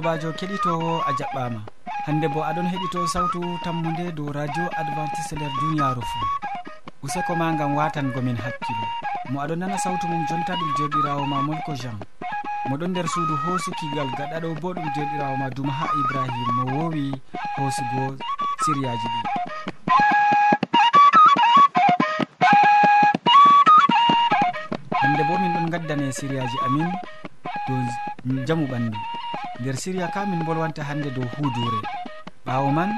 sobajo keɗitowo a jaɓɓama. Hande bo aɗon heɗito sawtu tammude dow radio adventiste nder duniyaru fou useko ma gam watangomin hakkilo. Mo aɗon nana sawtu mum jonta ɗum joɗirawo ma molko jean moɗon nder suudu hoosukigal gaɗaɗo bo ɗum joɗirawo ma duma ha ibrahima mo wowi hoosugo siriyaji ɗi. Hande bo min ɗon gaddane siriyaji amin dow jamu ɓandu. nder siriya ka min bolwanta hannde dow huudure ɓaawo man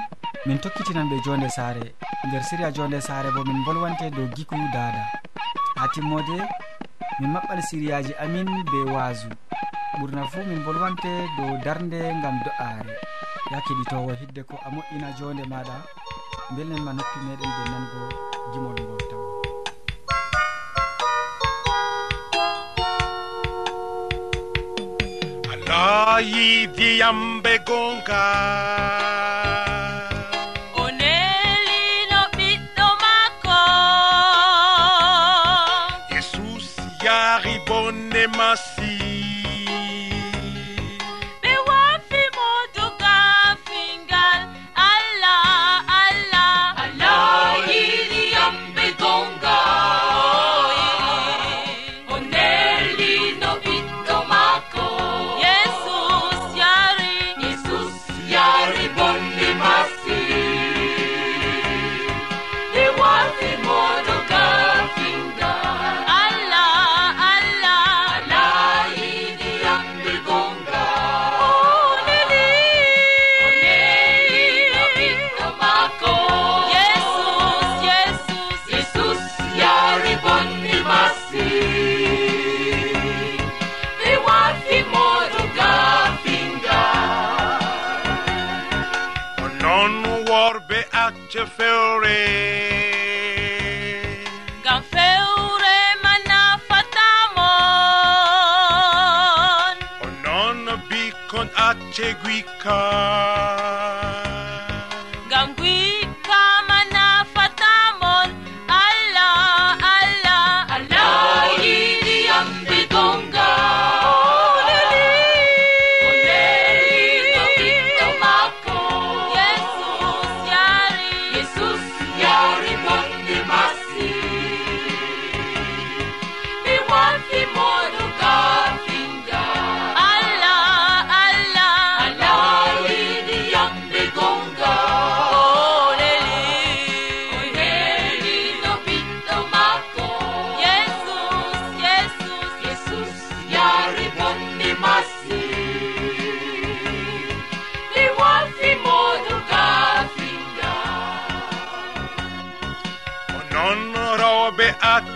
min tokkitinan ɓe jonde saare. Nder siriya jonde saare bo min bolwante dow giku dada ha timmode min maɓɓal siriyaji amin be waasu ɓurna fuu min bolwante dow darnde ngam do'aare. Ya keɗitowo hidde ko a moƴƴina jonde maɗa belnen ma noppi meɗen be nango gimol ngol taw ka yidiyam gonga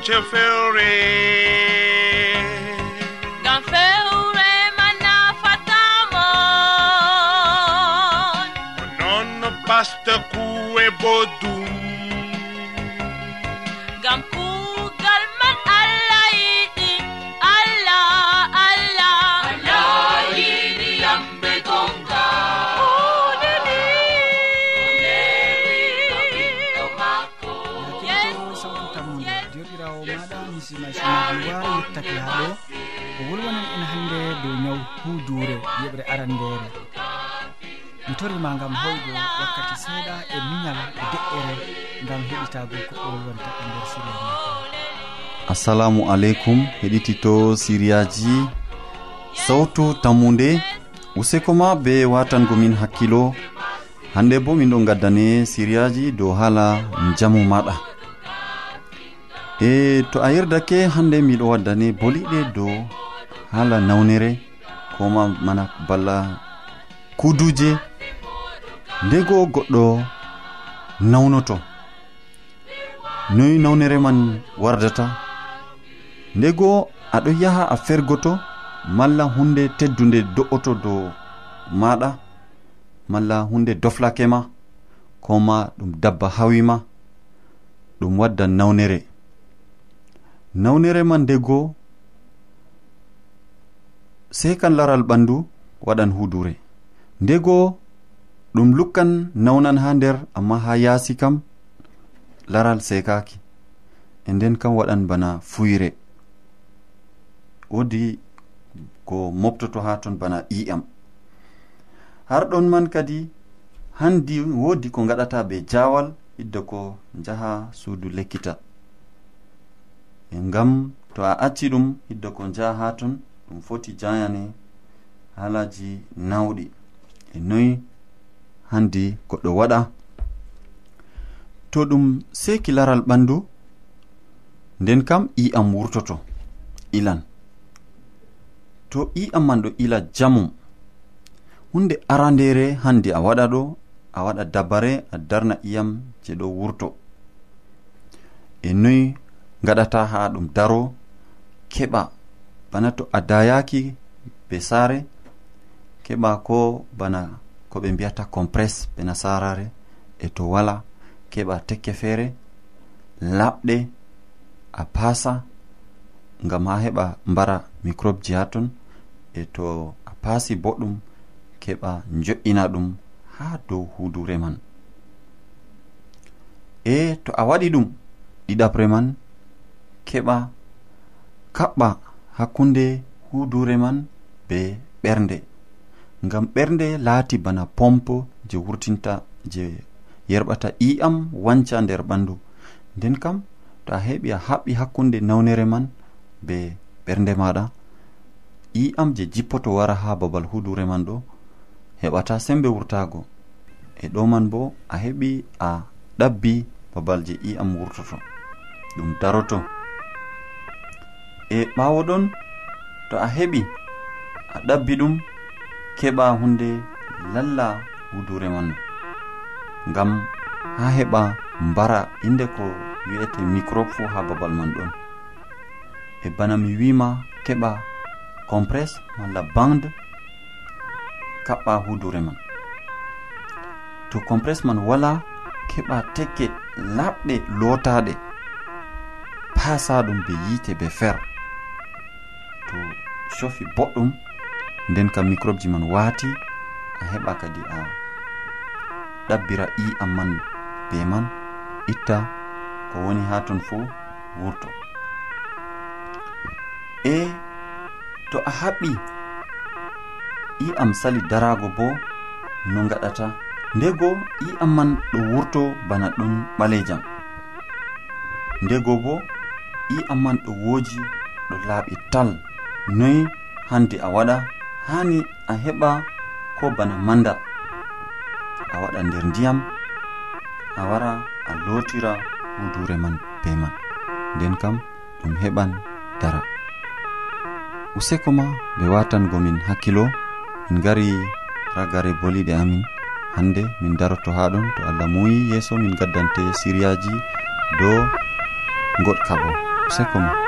te feere ngam feewre man nafatamon noon basta kuwe bod yettake haa ɗo o wolwonan en hannde dow ñaw huuduure yeɓre arandeere mi torima ngam hoygo wakkati seeɗa e miñal e deƴƴere ngam heɗitago ko o wolwonta e nder siriya mako assalamu aleykum heɗitito siriyaji sawtu tammude useko ma be watango min hakkilo. Hande bo min ɗo gaddane siriyaji dow haala jamu maɗa. e to a yerdake hande miɗo waddane boliɗe dow haala nawnere koma mana balla kuduje ndego goɗɗo nawnoto noyi nawnere man wardata? Ndego aɗo yaha a fergoto malla hunde teddunde do'oto dow maɗa malla hunde doflake ma koma ɗum dabba hawima ɗum wadda nawnere. nawnere man de sekan laral ɓandu waɗan hudure ndego ɗum lukkan nawnan ha nder amma ha yaasi kam laral sekaki e nden kam waɗan bana fuyre. Wodi ko moftoto ha ton bana i'am har ɗon man kadi handi wodi ko gaɗata be jawal hidda ko jaha suudu lekkita. e ngam to a acci ɗum hiddo ko njaha ha ton ɗum foti jayane halaji nawɗi. E noyi handi goɗɗo waɗa. To ɗum seki laral ɓandu nden kam i'am wurtoto ilan. To i'am man ɗo ila jamum hunde arandere hande a waɗa ɗo a waɗa dabare a darna iyam je ɗo wurto. E noyi gaɗata ha ɗum daro keɓa bana to a dayaki be sare keɓa ko bana ko ɓe mbiyata compress be nasarare e to wala keɓa tekke feere laɓɗe a pasa ngam ha heɓa mbara microbe ji ha ton e to a pasi boɗɗum keɓa jo'ina ɗum ha dow hudure man. E to a waɗi ɗum ɗiɗapre man keɓa kaɓɓa hakkunde hudure man be ɓernde. Ngam ɓernde laati bana pompe je wurtinta je yerɓata i'am wanca nder ɓandu nden kam to a heɓi a haɓɓi hakkunde nawnere man be ɓernde maɗa i'am je jippoto wara ha babal hudure man ɗo heɓata sembe wurtago e ɗo man bo a heɓi a ɗabbi babal je i'am wurtoto. Ɗum daroto. e ɓawo ɗon to a heɓi a ɗabbi ɗum keɓa hunde lalla wudure man. Ngam ha heɓa mbara inde ko wi'ete microbe fu ha babal man ɗon. E bana mi wima keɓa compresse malla bande kaɓɓa hudure man. To compresse man wala keɓa tekke laɓɗe lotaɗe pasa ɗum be yite be fer. to cofi boɗɗum nden kam microbe ji man waati a heɓa kadi a ɗabbira i'am man be man itta ko woni ha ton fuu wurto. E to a haɓɓi i am sali darago bo no gaɗata ndego i am man ɗo wurto bana ɗum ɓalejam. Ndego bo i am man ɗo wooji ɗo laaɓi tal. noyi hande a waɗa hani a heɓa ko bana manda. A waɗa nder ndiyam a wara a lotira hudure man be man. Nden kam ɗum heɓan dara. Useko ma ɓe watangomin hakkilo min gari ragare boliɗe amin. Hande min daroto ha ɗon to allah muyi yeeso min gaddante siriyaji dow goɗkaɓo useko ma.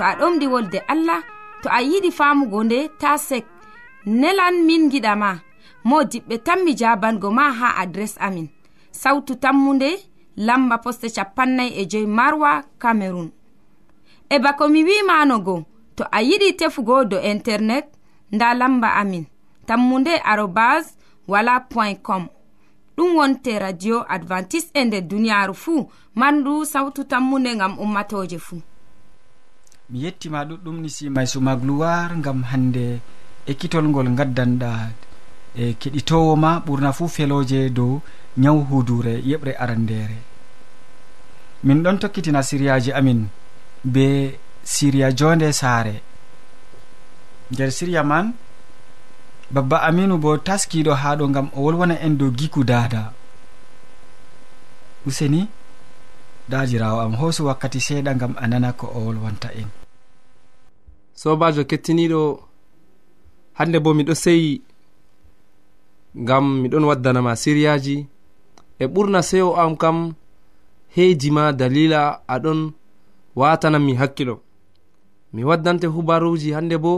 to a ɗomɗi wolde allah to a yiɗi famugo nde ta sek. Nelan min giɗama mo diɓɓe tan mi jabango ma ha adres amin. Sautu tammunde lamba poste capannay e joyi marwa camerun e bako mi wimanogo to a yiɗi tefugo do internet nda lamba amin. Tammunde arobas wala point com. Ɗum wonte radio advantice e nder duniyaru fuu mandu sawtu tammunde gam ummatoje fuu. mi yettima ɗuɗɗum ni simay suma gloire gam hande ekkitol ngol gaddanɗa e keɗitowo ma ɓurna fuu feloje dow nyawu hudure yeɓre arandere min ɗon tokkitina siriyaji amin be siriya jonde saare. Nder siriya man babba aminu bo taskiɗo ha ɗo gam o wolwona en dow giku dada useni dajirawo am hoosu wakkati seeɗa gam a nana ko o wolwanta en. sobajo kettiniɗo hande bo miɗo seyi ngam miɗon waddanama siriyaji. E ɓurna sewo am kam heejima dalila aɗon watananmi hakkilo. Mi waddante hubaruji hande bo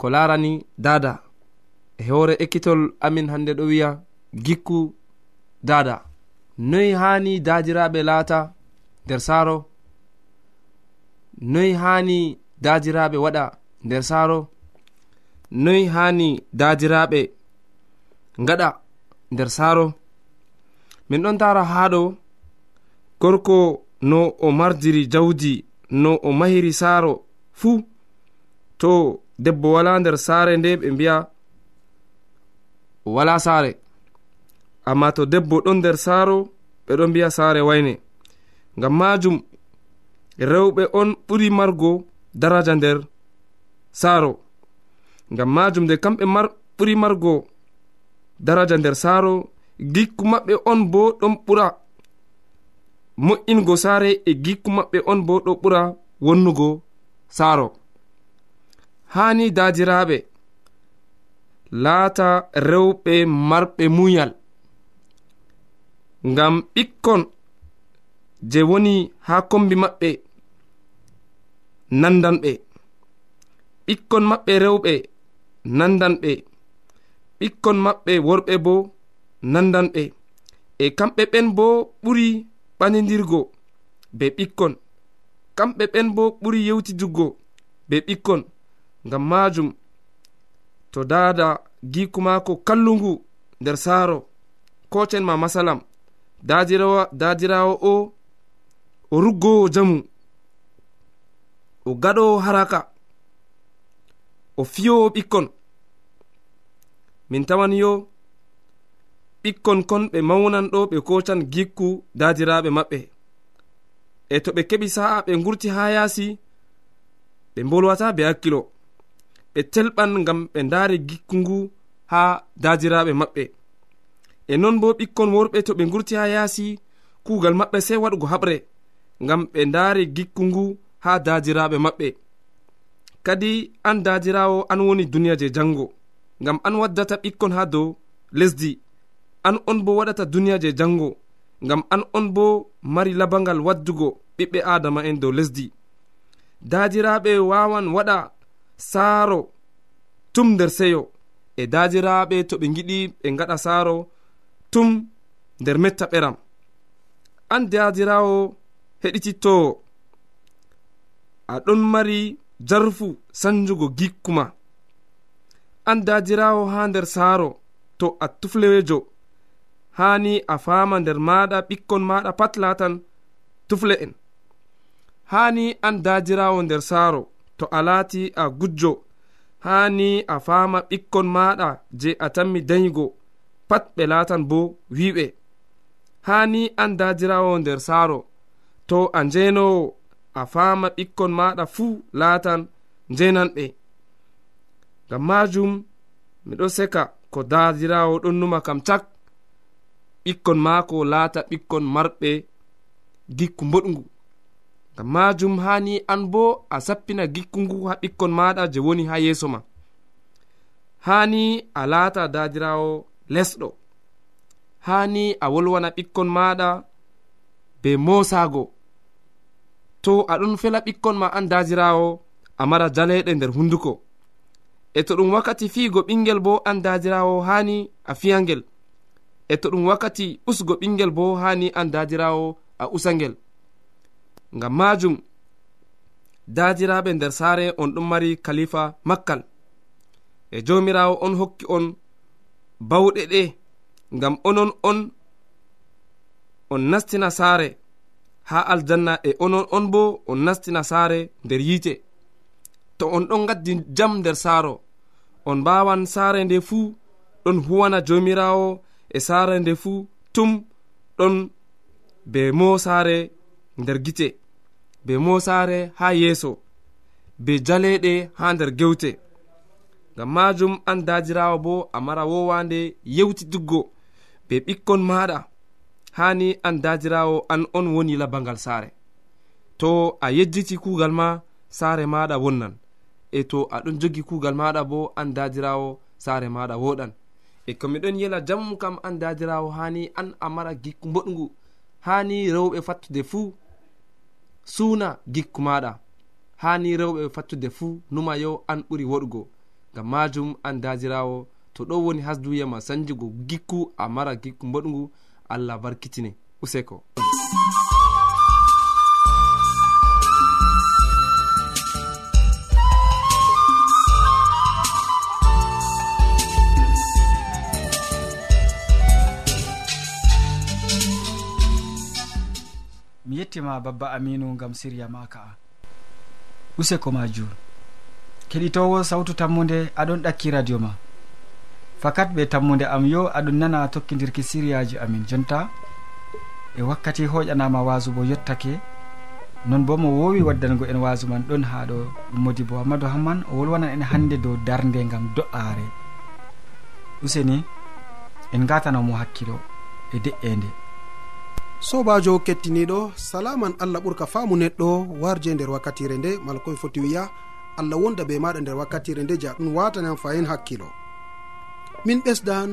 ko larani dada. E hoore ekkitol amin hande ɗo wiya gikku dada. Noyi hani dadiraɓe laata nder saaro noyi hani daadiraɓe waɗa nder saaro. Noyi hani daadiraɓe gaɗa nder saaro. Min ɗon tara haaɗo gorko no o mardiri jawdi no o mahiri saaro fuu. To debbo wala nder saare nde ɓe mbiya o wala saare. Amma to debbo ɗon nder saaro ɓe ɗon mbiya saare wayne. Ngam majum rewɓe on ɓuri margo daraja nder saaro. Ngam majum nde kamɓe mar ɓuri margo daraja nder saaro gikku maɓɓe on bo ɗon ɓura. Mo'ingo saare e gikku maɓɓe on bo ɗo ɓura wonnugo saaro. Hani dadiraɓe laata rewɓe marɓe muyal ngam ɓikkon je woni ha kombi maɓɓe nandanɓe ɓikkon maɓɓe rewɓe nandanɓe ɓikkon maɓɓe worɓe bo nandanɓe e kamɓe ɓen bo ɓuri ɓanidirgo be ɓikkon. Kamɓe ɓen bo ɓuri yewtiduggo be ɓikkon. Ngam majum to dada giku mako kallungu nder saaro. Kocen ma masalam. Dadirawo o o ruggowo jamu. o gaɗowo haraka. O fiyowo ɓikkon. Min tawan yo ɓikkon kon ɓe mawnan ɗo ɓe kocan gikku dadiraɓe maɓɓe. E to ɓe keɓi sa'a ɓe gurti ha yaasi ɓe bolwata be hakkilo. Ɓe telɓan ngam ɓe ndaari gikku ngu ha dadiraɓe maɓɓe. E non bo ɓikkon worɓe to ɓe gurti ha yaasi kuugal maɓɓe sei waɗugo haɓre ngam ɓe ndaari gikku ngu ha dadiraɓe maɓɓe. Kadi an dadirawo an woni duniya je jango. Ngam an waddata ɓikkon ha dow lesdi. An on bo waɗata duniya je jango. Ngam an on bo mari labangal waddugo ɓiɓɓe adama en dow lesdi. Dadiraɓe wawan waɗa saaro tum nder seyo. E dadiraɓe to ɓe giɗi ɓe gaɗa saaro tum nder metta ɓeram. An dadirawo heɗitittowo aɗon mari jarfu sanjugo gikkuma an dadirawo ha nder saaro to a tuflewejo. Hani a fama nder maɗa ɓikkon maɗa pat latan tufle en hani an dadirawo nder saaro to a laati a gujjo. Hani a fama ɓikkon maɗa je a tammi dayigo pat ɓe latan bo wiɓe hani an dadirawo nder saaro to a njenowo a faama ɓikkon maɗa fuu laatan njenanɓe ngam majum miɗo seka ko dadirawo ɗonnuma kam cak. Ɓikkon maako laata ɓikkon marɓe gikku boɗgu ngam majum hani an bo a sappina gikku ngu ha ɓikkon maɗa je woni ha yeeso ma. Hani a laata dadirawo lesɗo. Hani a wolwana ɓikkon maɗa be mosago to aɗon fela ɓikkon ma an dadirawo a mara jaleɗe nder hunduko. E to ɗum wakkati fiigo ɓingel bo an dadirawo hani a fiyangel. E to ɗum wakkati usgo ɓingel bo hani an dadirawo a usangel. Ngam majum dadiraɓe nder saare on ɗon mari kalifa makkal. E jomirawo on hokki on bawɗe ɗe ngam onon on on nastina saare. ha aljanna e onon on bo on nastina saare nder yiite. To on ɗon gaddi jam nder saaro. On mbawan saare nde fuu ɗon huwana jomirawo e saare nde fuu tum ɗon be mo saare nder gite be mo saare ha yeeso be jaleɗe ha nder gewte. Ngam majum an dajirawo bo a mara wowande yewtiduggo be ɓikkon maɗa hani an dadirawo an on woni labangal saare. To a yejjiti kugal ma saare maɗa wonnan. E to aɗon jogi kugal maɗa bo an dadirawo saare maɗa woɗan e komiɗon yela jammu kam an dadirawo hani an a mara gikku boɗgu hani rewɓe fattude fuu suuna gikku maɗa hani rewɓe fattude fuu numa yo an ɓuri woɗugo. Ngam majum an dadirawo to ɗo woni hasduyama sanjugo gikku a mara gikku boɗgu allah barkitine. Useko. Mi yettima babba aminu gam siriya ma ka'a useko ma jur keɗitowo sawtu tammude aɗon ɗakki radio ma. fakat ɓe tammude am yo aɗum nana tokkidirki siriyaji amin. Jonta e wakkati hoƴanama wasu bo yettake non bo mo wowi waddango en wasu man ɗon ha ɗo modi bo. Amadou hamman o wolwanan en hande dow darde gam do'are useni en gatanomo hakkilo e de'ende sobajo kettiniɗo salaman allah ɓurka faamu neɗɗo warje nder wakkatire nde mala koye foti wiya allah wonda be maɗa nder wakkatire nde ja ɗum watanan fayin hakkilo. min ɓesdan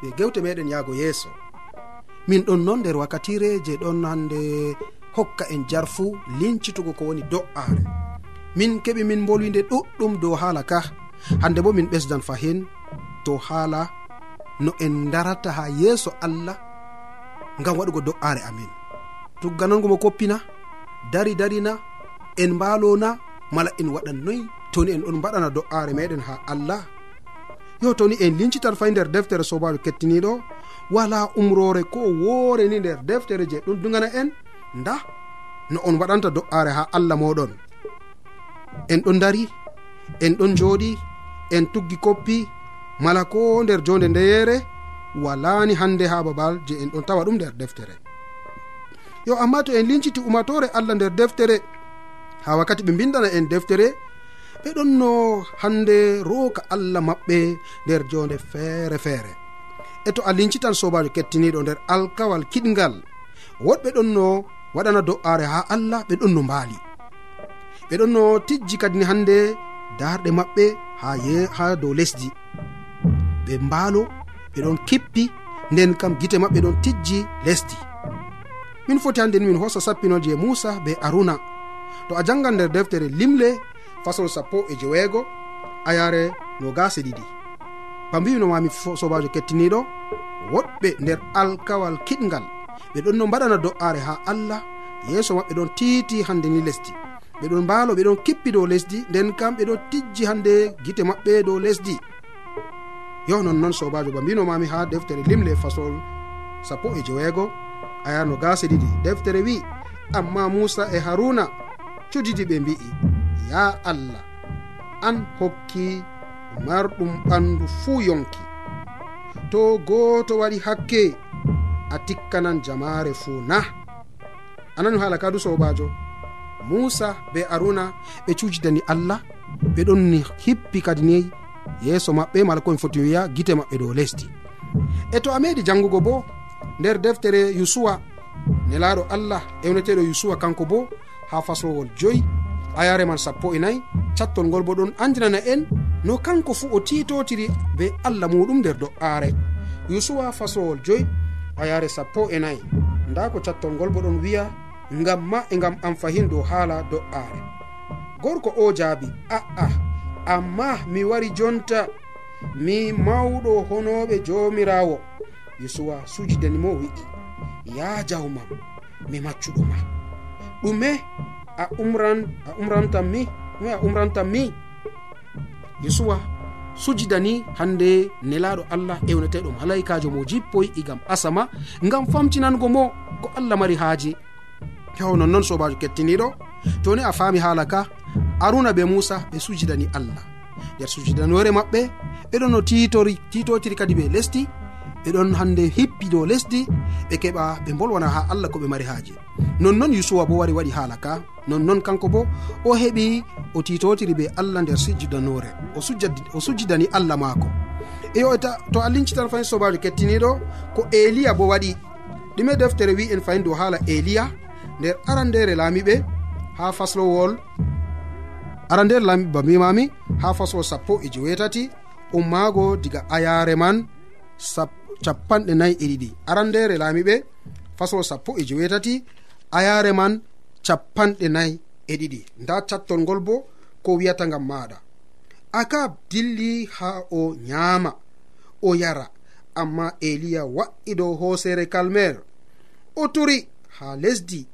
ɓe gewte meɗen yahgo yeeso. Min ɗon noon nder wakkatire je ɗon hande hokka en jarfu lincitugo ko woni do'are min keɓi min bolwide ɗuɗɗum dow haala ka. Hande bo min ɓesdan fahin dow haala no en darata ha yeeso allah ngam waɗugo do'are amin. Tugganango mo koppina dari darina en mbalona mala en waɗan noyi toni en ɗon mbaɗana do'are meɗen ha allah yo toni en lincitan fay nder deftere sobajo kettiniɗo wala umrore ko woore ni nder deftere je ɗum dugana en nda no on waɗanta do'are ha allah moɗon. En ɗon dari en ɗon jooɗi en tuggi koppi mala ko nder jonde ndeyere walani hande ha babal je en ɗon tawa ɗum nder deftere. Yo amma to en linciti umatore allah nder deftere ha wakkati ɓe bindana en deftere ɓe ɗon no hande roka allah maɓɓe nder jonde feere feere. E to a lincitan sobajo kettiniɗo nder alkawal kiɗgal woɗɓe ɗon no waɗana do'are ha allah ɓe ɗon no mbaali. Ɓe ɗon no tijji kadini hande darɗe maɓɓe ha ye ha dow lesdi. Ɓe mbaalo ɓe ɗon kippi nden kam gite maɓɓe ɗon tijji lesdi. Min foti hande ni min hosa sappinol je musa be aruna. To a jangan nder deftere limle fasol sappo e jeweego ayare no gase ɗiɗi. Ba mbinomami sobajo kettiniɗo woɗɓe nder alkawal kiɗgal ɓe ɗon no mbaɗana do'are ha allah yeeso maɓɓe ɗon tiiti hande ni lesdi. Ɓe ɗon mbaalo ɓe ɗon kippi dow lesdi nden kam ɓe ɗon tijji hande gite maɓɓe dow lesdi. Yo nonnoon sobajo ba mbinomami ha deftere limle fasol sappo e jeweego ayano gase ɗiɗi. Deftere wi amma musa e haruna cudidi ɓe mbi'i. ya allah an hokki marɗum ɓandu fuu yonki. To gooto waɗi hakke a tikkanan jamaare fuu na. Anani haala kadu sobajo musa be aruna ɓe cujidani allah ɓe ɗon hippi kadi ni yeeso maɓɓe mala komi foti wiya gite maɓɓe dow lesdi. E to a meɗi jangugo bo nder deftere yusuwa nelaɗo allah ewneteɗo yusuwa kanko bo ha faslowol joyi ha man sappo e nayyi cattol ngol bo ɗon andinana en no kanko fuu o titotiri be allah muɗum nder do'aare yusuwa fasowol joyi a sappo e nayyi nda ko cattol ngol bo ɗon wiya ngam ma e ngam am fahin dow haala do'aare gorko o jaabi a'a amma mi wari jonta mi mawɗo honoɓe jomirawo yusuwa sujidanimo wi'i ya jawmam mi maccuɗo ma. Ɗume a umran a umrantan mi ɗume a umrantan mi. Yesuwa sujidani hande nelaɗo allah ewneteɗo malaikajo mo jippoy igam asama ngam famtinango mo ko allah mari haaji. Yaw nonnoon sobajo kettiniɗo toni a faami haala ka aruna be musa ɓe sujidani allah. Nder sujidanore maɓɓe ɓeɗo no titori titotiri kadi ɓe lesti ɓeɗon hande heppi dow lesdi ɓe keɓa ɓe bolwana ha allah ko ɓe mari haaji nonnoon yusuwa bo wari waɗi haala ka nonnoon kanko bo o heɓi o titotiri be allah nder sujjidanore o sujjidani allah maako. E o to a lincitan fayin sobajo kettiniɗo ko eliya bo waɗi. Ɗume deftere wi en fayin dow haala eliya nder arandere laamiɓe ha faslowol arandere laamiɓe ba mbimami ha faslowol sappo e jewetati ummaago diga ayare man sappo capanɗe nayi e ɗiɗi arandere laamiɓe fasol sappo e jewetati ayare man capanɗe nayi e ɗiɗi nda cattol ngol bo ko wiyata ngam maɗa. Akab dilli ha o nyama o yara. Amma eliya wa'i dow hoosere kalmer. O turi ha lesdi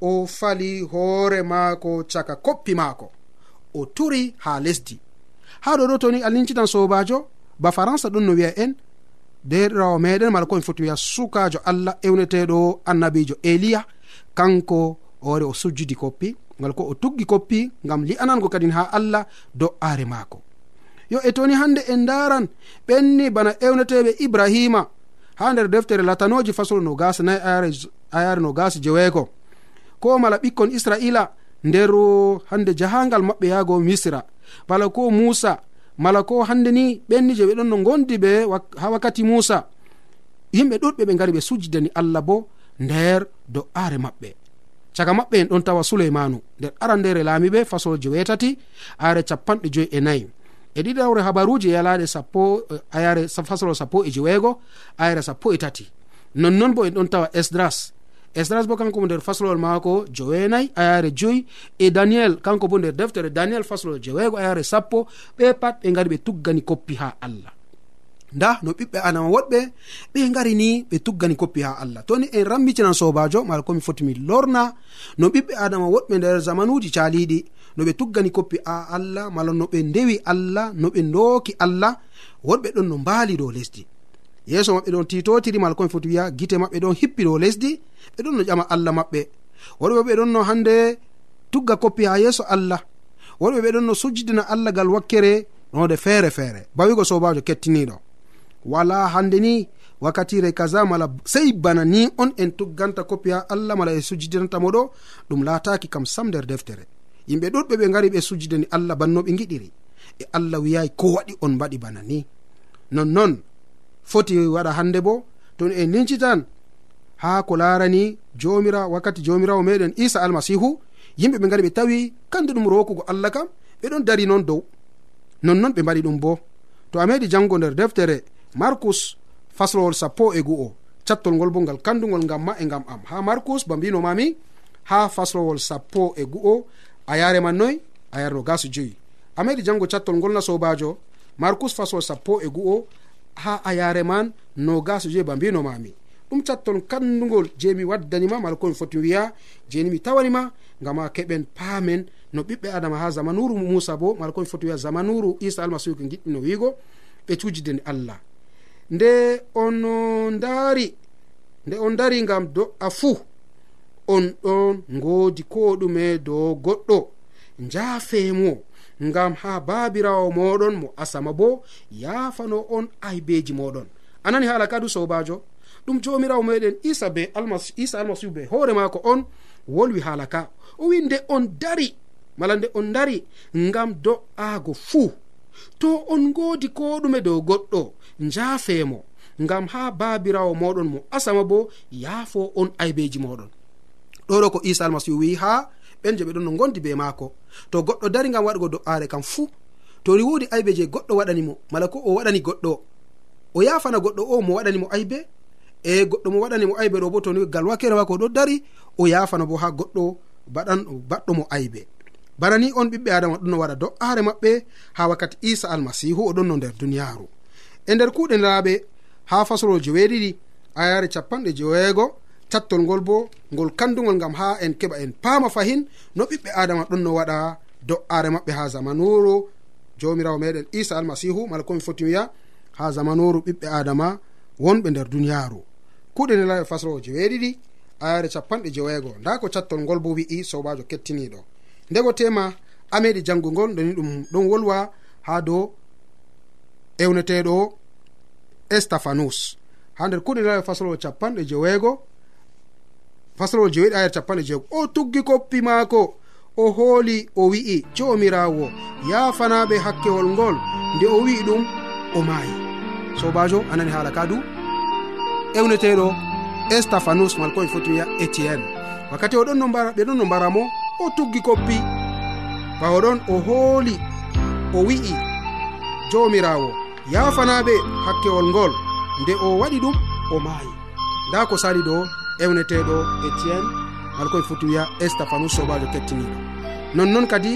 o fali hoore maako caka koppi maako. O turi ha lesdi. Ha ɗo ɗo toni a lincitan sobajo ba faransa ɗum no wiya en derɗirawo meɗen mala komi foti wiya sukajo allah ewneteɗo annabijo eliya. Kanko o wari o sujjudi koppi ngal ko o tuggi koppi ngam li'anango kadin ha allah do'are maako. Yo e toni hande en daran ɓenni bana ewneteɓe ibrahima ha nder deftere latanoji fasol no gasa nayi ayare no gasa jeweego ko mala ɓikkon israila nder hande jahangal maɓɓe yahgo misra bala ko musa mala ko hande ni ɓenni je ɓeɗon no gondi ɓe ha wakkati musa. Yimɓe ɗuɗɓe ɓe gari ɓe sujjidani allah bo nder do'are maɓɓe. Caga maɓɓe en ɗon tawa suleymanu. Nder arandere laamiɓe fasolje wetati are capanɗe joyi e nayi. E ɗiɗawre habaruji e yalaɗe sappo e, ayare fasolo sappo e jeweego ayre sappo e tati. Nonnon bo en ɗon tawa esdras. esdras bo kanko bo nder faslowol maako joweenayi ayare joyi e daniel kanko bo nder deftere daniel faslowol jeweego ayare sappo. Ɓe pat ɓe ngari ɓe tuggani koppi ha allah. Nda no ɓiɓɓe adama woɗɓe ɓe ngari ni ɓe tuggani koppi ha allah. Toni en rammitinan sobajo mala komi foti mi lorna no ɓiɓɓe adama woɗɓe nder zamanuji caliɗi no ɓe tuggani koppi a allah mala no ɓe ndewi allah no ɓe dooki allah woɗɓe ɗon no mbaali dow lesdi. Yeeso maɓɓe ɗon titotiri mala komi foti wiya gite maɓɓe ɗon hippi dow lesdi ɓe ɗon no ƴama allah maɓɓe. Worɓe ɓe ɗon no hande tugga koppi ha yeeso allah. Worɓe ɓe ɗon no sujjidina allah gal wakkere node feere feere. Bawigo sobajo kettiniɗo wala hande ni wakkatire kaza mala sey bana ni on en tugganta koppi ha allah mala e sujjidinanta moɗo ɗum laataki kam sam nder deftere. Yimɓe ɗuɗɓe ɓe gari ɓe sujjidani allah bannoɓe giɗiri e allah wiyayi ko waɗi on mbaɗi bana ni. Nonnon foti waɗa hande bo ton en lincitan ha ko larani jomira wakkati jomirawo meɗen isa almasihu yimɓe ɓe gari ɓe tawi kandu ɗum rokugo allah kam ɓeɗon dari noon dow. Nonnon ɓe mbaɗi ɗum bo to a meɗi jango nder deftere markus faslowol sappo e gu'o cattol ngol bo ngal kandugol ngam ma e ngam am. Ha markus ba mbinomami ha faslowol sappo e gu'o a yare man noy a yarno gaso joyi. A meɗi jango cattol ngol na sobajo markus faslowol sappo e gu'o ha a yare man no gaso joyi ba mbinomami ɗum catton kandugol je mi waddanima mala komi foti wiya jeni mi tawanima gama keɓen paamen no ɓiɓɓe adama ha zamanuru musa bo mala komi foti wiya zamanuru isa almasihu ko giɗɗino wiigo ɓe cujideni allah. Nde on ndaari nde on dari ngam do'a fuu on ɗon ngoodi ko ɗume dow goɗɗo. Njaafeemo ngam ha baabirawo moɗon mo asama bo yaafano on aybeeji moɗon anani haala kadu sobajo ɗum jomirawo meɗen isa be almas isa almasihu be hoore maako on wolwi haala ka. O wi nde on dari mala nde on dari ngam do'aago fuu to on ngoodi ko ɗume dow goɗɗo njaafeemo ngam haa baabirawo moɗon mo asama bo yaafo on aybeeji moɗon. Ɗoɗo ko isa almasihu wi haa ɓen je ɓe ɗon no gondi be maako. To goɗɗo dari ngam waɗugo do'aare kam fuu to ni woodi aybe je goɗɗo waɗanimo mala ko o waɗani goɗɗo. O yaafana goɗɗo o mo waɗanimo aybe e goɗɗo mo waɗani mo aybe ɗo bo toni gal wakere wako ɗo dari o yafana bo ha goɗɗo baɗan baɗɗo mo aybe. Bana ni on ɓiɓɓe adama ɗon no waɗa do'are maɓɓe ha wakkati isa almasihu oɗon no nder duniyaru e nder kuuɗe ndaraaɓe ha fasololji weeɗiɗi ayare capanɗe jeweego tattol ngol bo ngol kandugol ngam ha en keɓa en paama fahin no ɓiɓɓe adama ɗon no waɗa do'are maɓɓe ha zamanuru jomirawo meɗen isa almasihu mala komi foti wiya ha zamanuru ɓiɓɓe adama wonɓe nder duniyaru kuɗe nelaɓe fasro jeweeɗiɗi ayare capanɗe jeweego. Nda ko cattol ngol bo wi'i sobajo kettiniɗo ndego tema a meɗi janngo ngol ɗoni ɗum ɗon wolwa ha dow ewneteɗo estaphanus ha nder kuɗe nelaɗo fasrowol capanɗe jeweego fasrowol jeweɗi ayare capanɗe jeego o tuggi koppi maako o hooli o wi'i jomirawo yafanaɓe hakkewol ngol nde o wi'i ɗum o maayi. Sobajo anani haala ka du. ewneteɗo estaphanus mal koen foti wiya étienne wakkati oɗon no mbara ɓe ɗon no mbara mo o tuggi koppi. Bawoɗon o hooli o wi'i jomirawo yafanaɓe hakkewol ngol nde o waɗi ɗum o maayi. Nda ko sali ɗo ewneteɗo étienne mala koye foti wiya estaphanus sobajo kettiniɗo. Nonnoon kadi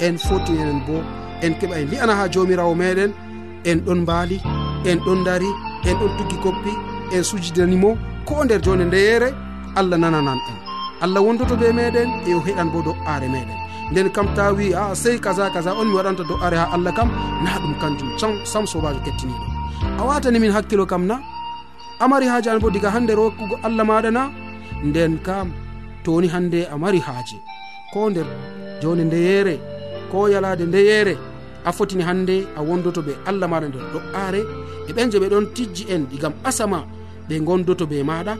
en foti enen bo en keɓa en li'ana ha jomirawo meɗen en ɗon mbaali en ɗon dari en ɗon tuggi koppi en sujidanimo ko nder jonde ndeyere allah nananan en. Allah wondoto be meɗen e yo heɗan bo do'are meɗen. Nden kam ta wi a sey kaza kaza on mi waɗanta do'are ha allah kam na ɗum kanjum sam sam sobajo kettiniɗo. A watani min hakkilo kam na? Amari haaji an bo diga hande rokkugo allah maɗa na? Nden kam toni hande a mari haaji. Ko nder jonde ndeyere ko yalade ndeyere a fotini hande a wondoto ɓe allah maɗa nder do'are. E ɓen je ɓe ɗon tijji en ɗigam asama ɓe gondoto be maɗa.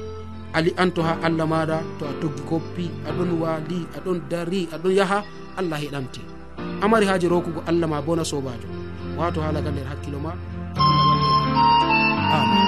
Ali anto ha allah maɗa to a toggi koppi aɗon waali aɗon dari aɗon yaha allah heɗante amari haaji rokugo allah ma bona sobajo. Wato halaga nder hakkilo ma. Amin.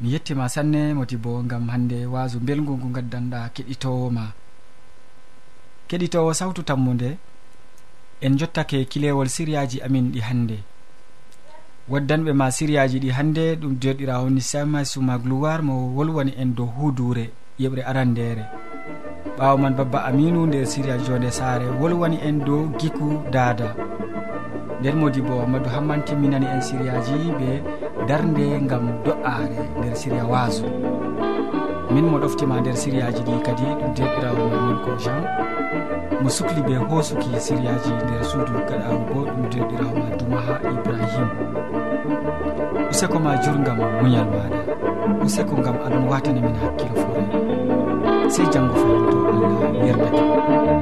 mi yettima sanne modi bo gam hande wasu belgu ngu gaddanɗa keɗitowo ma. Keɗitowo sawtu tammude en jottake kilewol siriyaji amin ɗi hande waddanɓe ma siriyaji ɗi hande ɗum joɗirawo nisama suma gloire mo wolwani en dow hudure yeɓre arandere ɓawo man babba aminu nder siriya jonde saare wolwani en dow giku dada nden modi bo amadou hamman timminani en siriyaji ɓe darde gam do'are nder siriya waso min mo ɗoftima nder siriyaji ɗi kadi ɗum derɗirawo min ko jean. Mo sukli ɓe hoosuki siriyaji nder suudu gaɗaru bo ɗum derɗirawo ma dumaha ibrahima useko ma jurgam muñal maɗa useko gam aɗon watani min hakkilo fore sey janggo fayin to allah yerdake